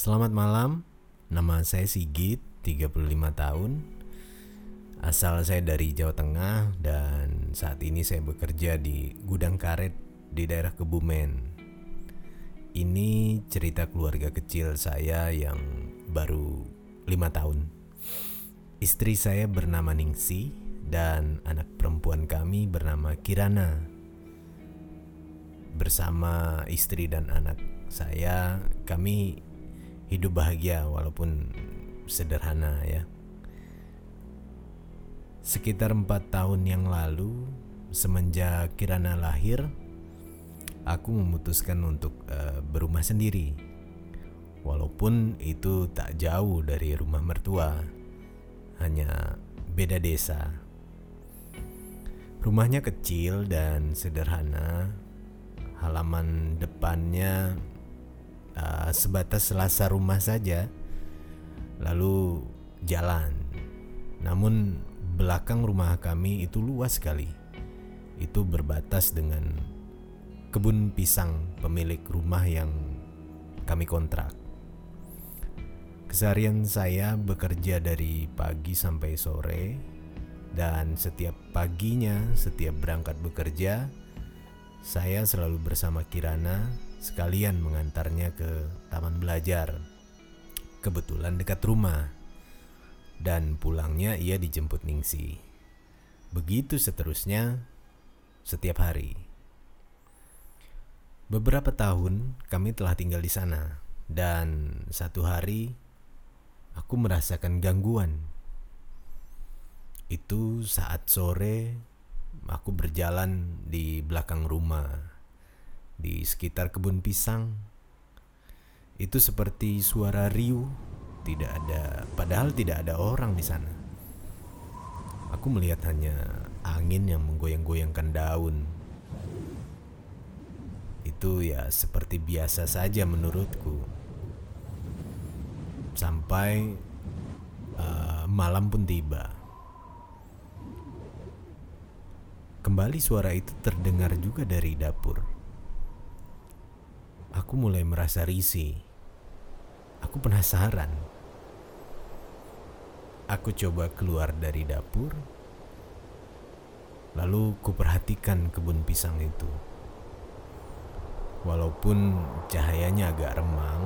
Selamat malam, nama saya Sigit, 35 tahun. Asal saya dari Jawa Tengah dan saat ini saya bekerja di gudang karet di daerah Kebumen. Ini cerita keluarga kecil saya yang baru lima tahun. Istri saya bernama Ningsi dan anak perempuan kami bernama Kirana. Bersama istri dan anak saya, kami hidup bahagia walaupun sederhana ya. Sekitar empat tahun yang lalu, semenjak Kirana lahir, aku memutuskan untuk uh, berumah sendiri. Walaupun itu tak jauh dari rumah mertua, hanya beda desa. Rumahnya kecil dan sederhana. Halaman depannya uh, sebatas selasa rumah saja, lalu jalan. Namun belakang rumah kami itu luas sekali. Itu berbatas dengan kebun pisang pemilik rumah yang kami kontrak. Keseharian saya bekerja dari pagi sampai sore dan setiap paginya setiap berangkat bekerja saya selalu bersama Kirana sekalian mengantarnya ke taman belajar. Kebetulan dekat rumah. Dan pulangnya ia dijemput Ningsi. Begitu seterusnya setiap hari. Beberapa tahun kami telah tinggal di sana dan satu hari aku merasakan gangguan. Itu saat sore aku berjalan di belakang rumah di sekitar kebun pisang. Itu seperti suara riuh, tidak ada padahal tidak ada orang di sana. Aku melihat hanya angin yang menggoyang-goyangkan daun. Itu ya seperti biasa saja menurutku. Sampai uh, malam pun tiba. Kembali suara itu terdengar juga dari dapur. Aku mulai merasa risih. Aku penasaran. Aku coba keluar dari dapur, lalu kuperhatikan kebun pisang itu. Walaupun cahayanya agak remang,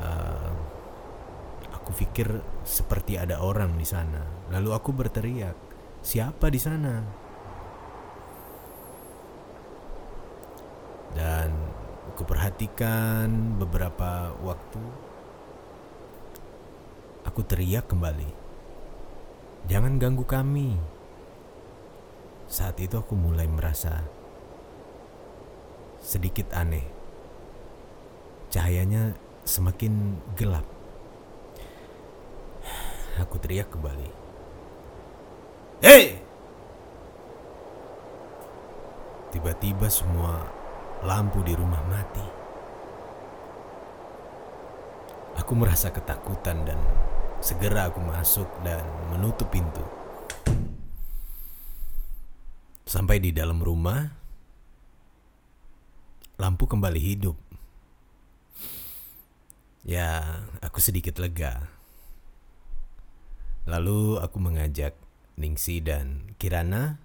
uh, aku pikir seperti ada orang di sana. Lalu aku berteriak, "Siapa di sana?" Dan kuperhatikan beberapa waktu Aku teriak kembali. Jangan ganggu kami. Saat itu aku mulai merasa sedikit aneh. Cahayanya semakin gelap. Aku teriak kembali. Hei! Tiba-tiba semua lampu di rumah mati. Aku merasa ketakutan dan Segera aku masuk dan menutup pintu. Sampai di dalam rumah, lampu kembali hidup. Ya, aku sedikit lega. Lalu aku mengajak Ningsi dan Kirana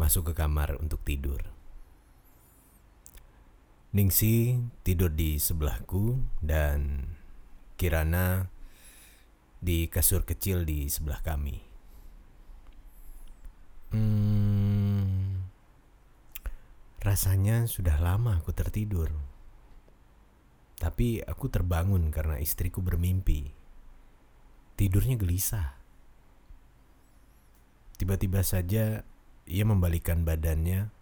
masuk ke kamar untuk tidur. Ningsi tidur di sebelahku dan Kirana di kasur kecil di sebelah kami. Hmm, rasanya sudah lama aku tertidur. Tapi aku terbangun karena istriku bermimpi. Tidurnya gelisah. Tiba-tiba saja ia membalikkan badannya,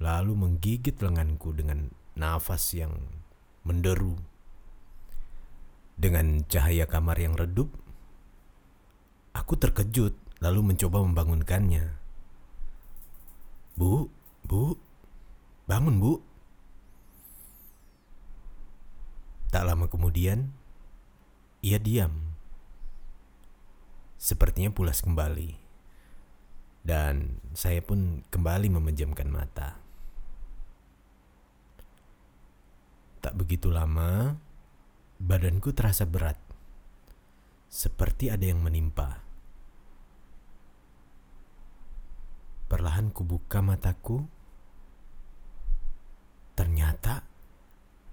lalu menggigit lenganku dengan nafas yang menderu dengan cahaya kamar yang redup, aku terkejut lalu mencoba membangunkannya. Bu, bu, bangun bu. Tak lama kemudian, ia diam. Sepertinya pulas kembali. Dan saya pun kembali memejamkan mata. Tak begitu lama, badanku terasa berat, seperti ada yang menimpa. Perlahan kubuka mataku. Ternyata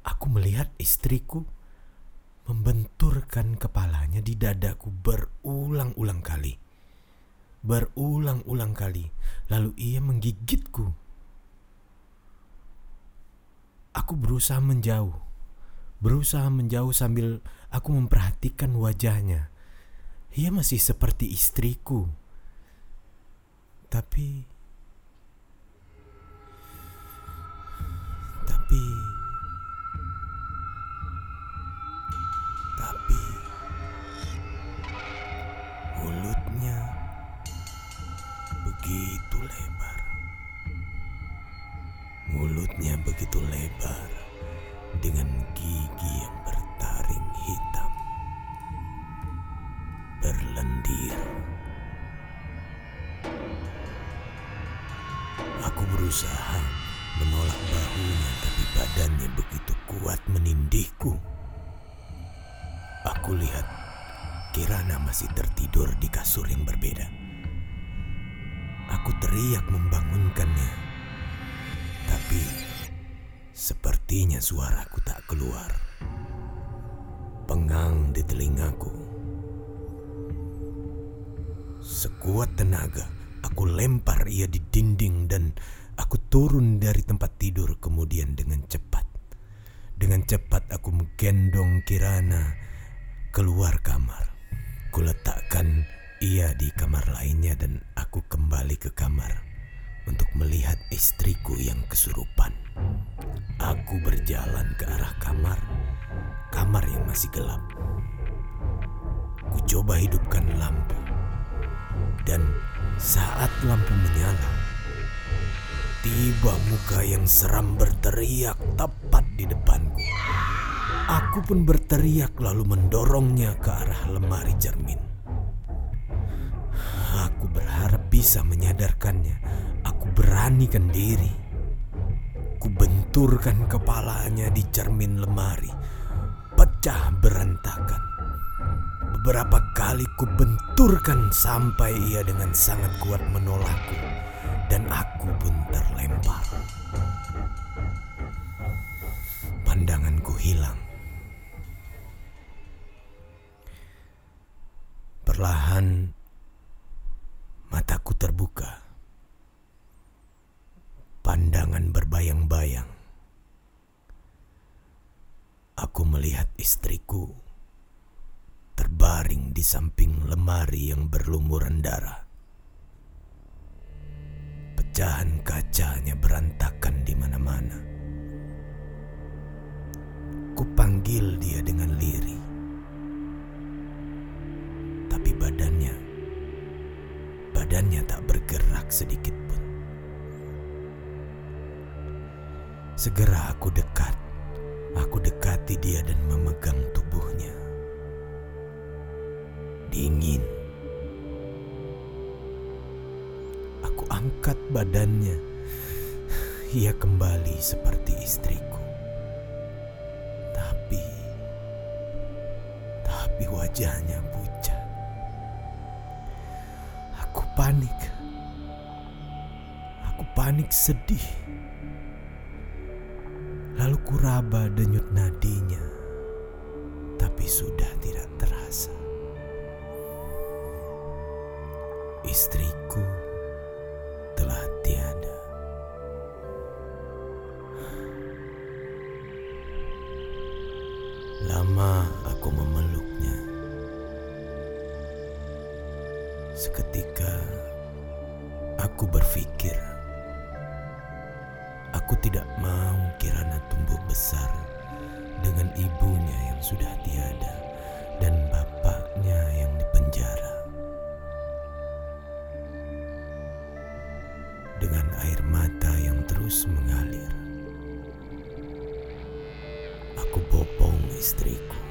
aku melihat istriku membenturkan kepalanya di dadaku berulang-ulang kali. Berulang-ulang kali. Lalu ia menggigitku. Aku berusaha menjauh. Berusaha menjauh sambil aku memperhatikan wajahnya. Ia masih seperti istriku. Tapi tapi tapi mulutnya begitu lebar. Mulutnya begitu lebar dengan gigi yang bertaring hitam. Berlendir. Aku berusaha menolak bahunya tapi badannya begitu kuat menindihku. Aku lihat Kirana masih tertidur di kasur yang berbeda. Aku teriak membangunkannya. Tapi sepertinya suaraku tak keluar. Pengang di telingaku. Sekuat tenaga, aku lempar ia di dinding dan aku turun dari tempat tidur kemudian dengan cepat. Dengan cepat aku menggendong Kirana keluar kamar. Kuletakkan ia di kamar lainnya dan aku kembali ke kamar untuk melihat istriku yang kesurupan. Aku berjalan ke arah kamar, kamar yang masih gelap. Ku coba hidupkan lampu. Dan saat lampu menyala, tiba muka yang seram berteriak tepat di depanku. Aku pun berteriak lalu mendorongnya ke arah lemari cermin. Aku berharap bisa menyadarkannya. Beranikan diri. Ku benturkan kepalanya di cermin lemari. Pecah berantakan. Beberapa kali ku benturkan sampai ia dengan sangat kuat menolakku. Dan aku pun terlempar. Pandanganku hilang. Perlahan mataku terbuka. Pandangan berbayang-bayang. Aku melihat istriku terbaring di samping lemari yang berlumuran darah. Pecahan kacanya berantakan di mana-mana. Kupanggil dia dengan lirih. Tapi badannya, badannya tak bergerak sedikit Segera aku dekat, aku dekati dia dan memegang tubuhnya. Dingin. Aku angkat badannya. Ia kembali seperti istriku. Tapi, tapi wajahnya pucat. Aku panik. Aku panik sedih. Lalu kuraba denyut nadinya. Tapi sudah tidak terasa. Istriku telah tiada. Lama aku memeluknya. Seketika aku berpikir, aku tidak mau Kirana tumbuh besar dengan ibunya yang sudah tiada dan bapaknya yang dipenjara. Dengan air mata yang terus mengalir, aku bopong istriku.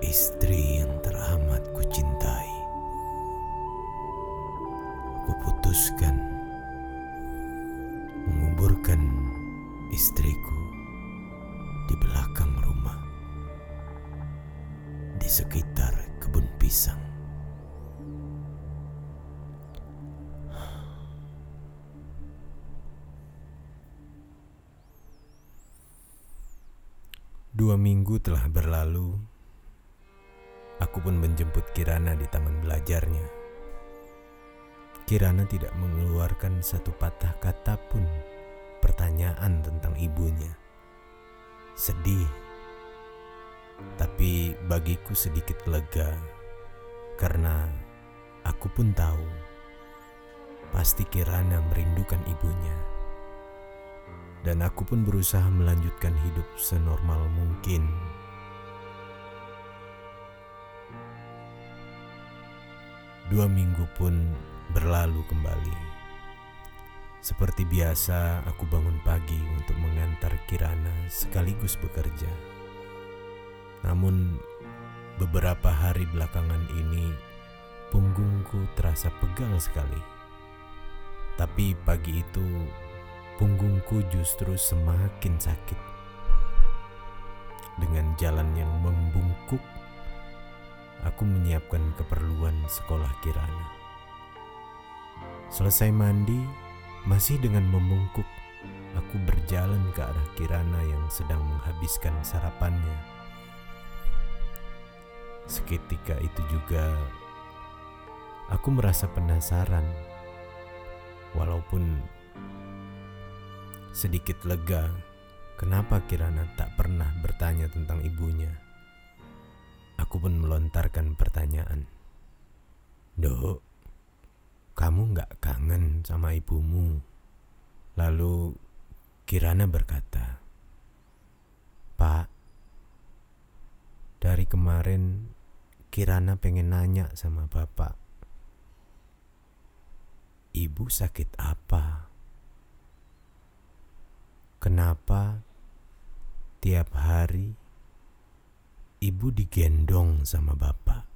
Istri yang teramat kucintai. Aku putuskan menguburkan istriku di belakang rumah, di sekitar kebun pisang. Dua minggu telah berlalu, aku pun menjemput Kirana di taman belajarnya. Kirana tidak mengeluarkan satu patah kata pun Sedih, tapi bagiku sedikit lega karena aku pun tahu pasti Kirana merindukan ibunya dan aku pun berusaha melanjutkan hidup senormal mungkin. Dua minggu pun berlalu kembali. Seperti biasa, aku bangun pagi untuk mengantar Kirana sekaligus bekerja. Namun, beberapa hari belakangan ini punggungku terasa pegal sekali. Tapi pagi itu punggungku justru semakin sakit. Dengan jalan yang membungkuk, aku menyiapkan keperluan sekolah Kirana. Selesai mandi, masih dengan membungkuk, aku berjalan ke arah Kirana yang sedang menghabiskan sarapannya. Seketika itu juga aku merasa penasaran, walaupun Sedikit lega, kenapa Kirana tak pernah bertanya tentang ibunya. Aku pun melontarkan pertanyaan. Dok, kamu gak kangen sama ibumu? Lalu Kirana berkata, Pak, dari kemarin Kirana pengen nanya sama bapak. Ibu sakit apa? Kenapa tiap hari ibu digendong sama bapak?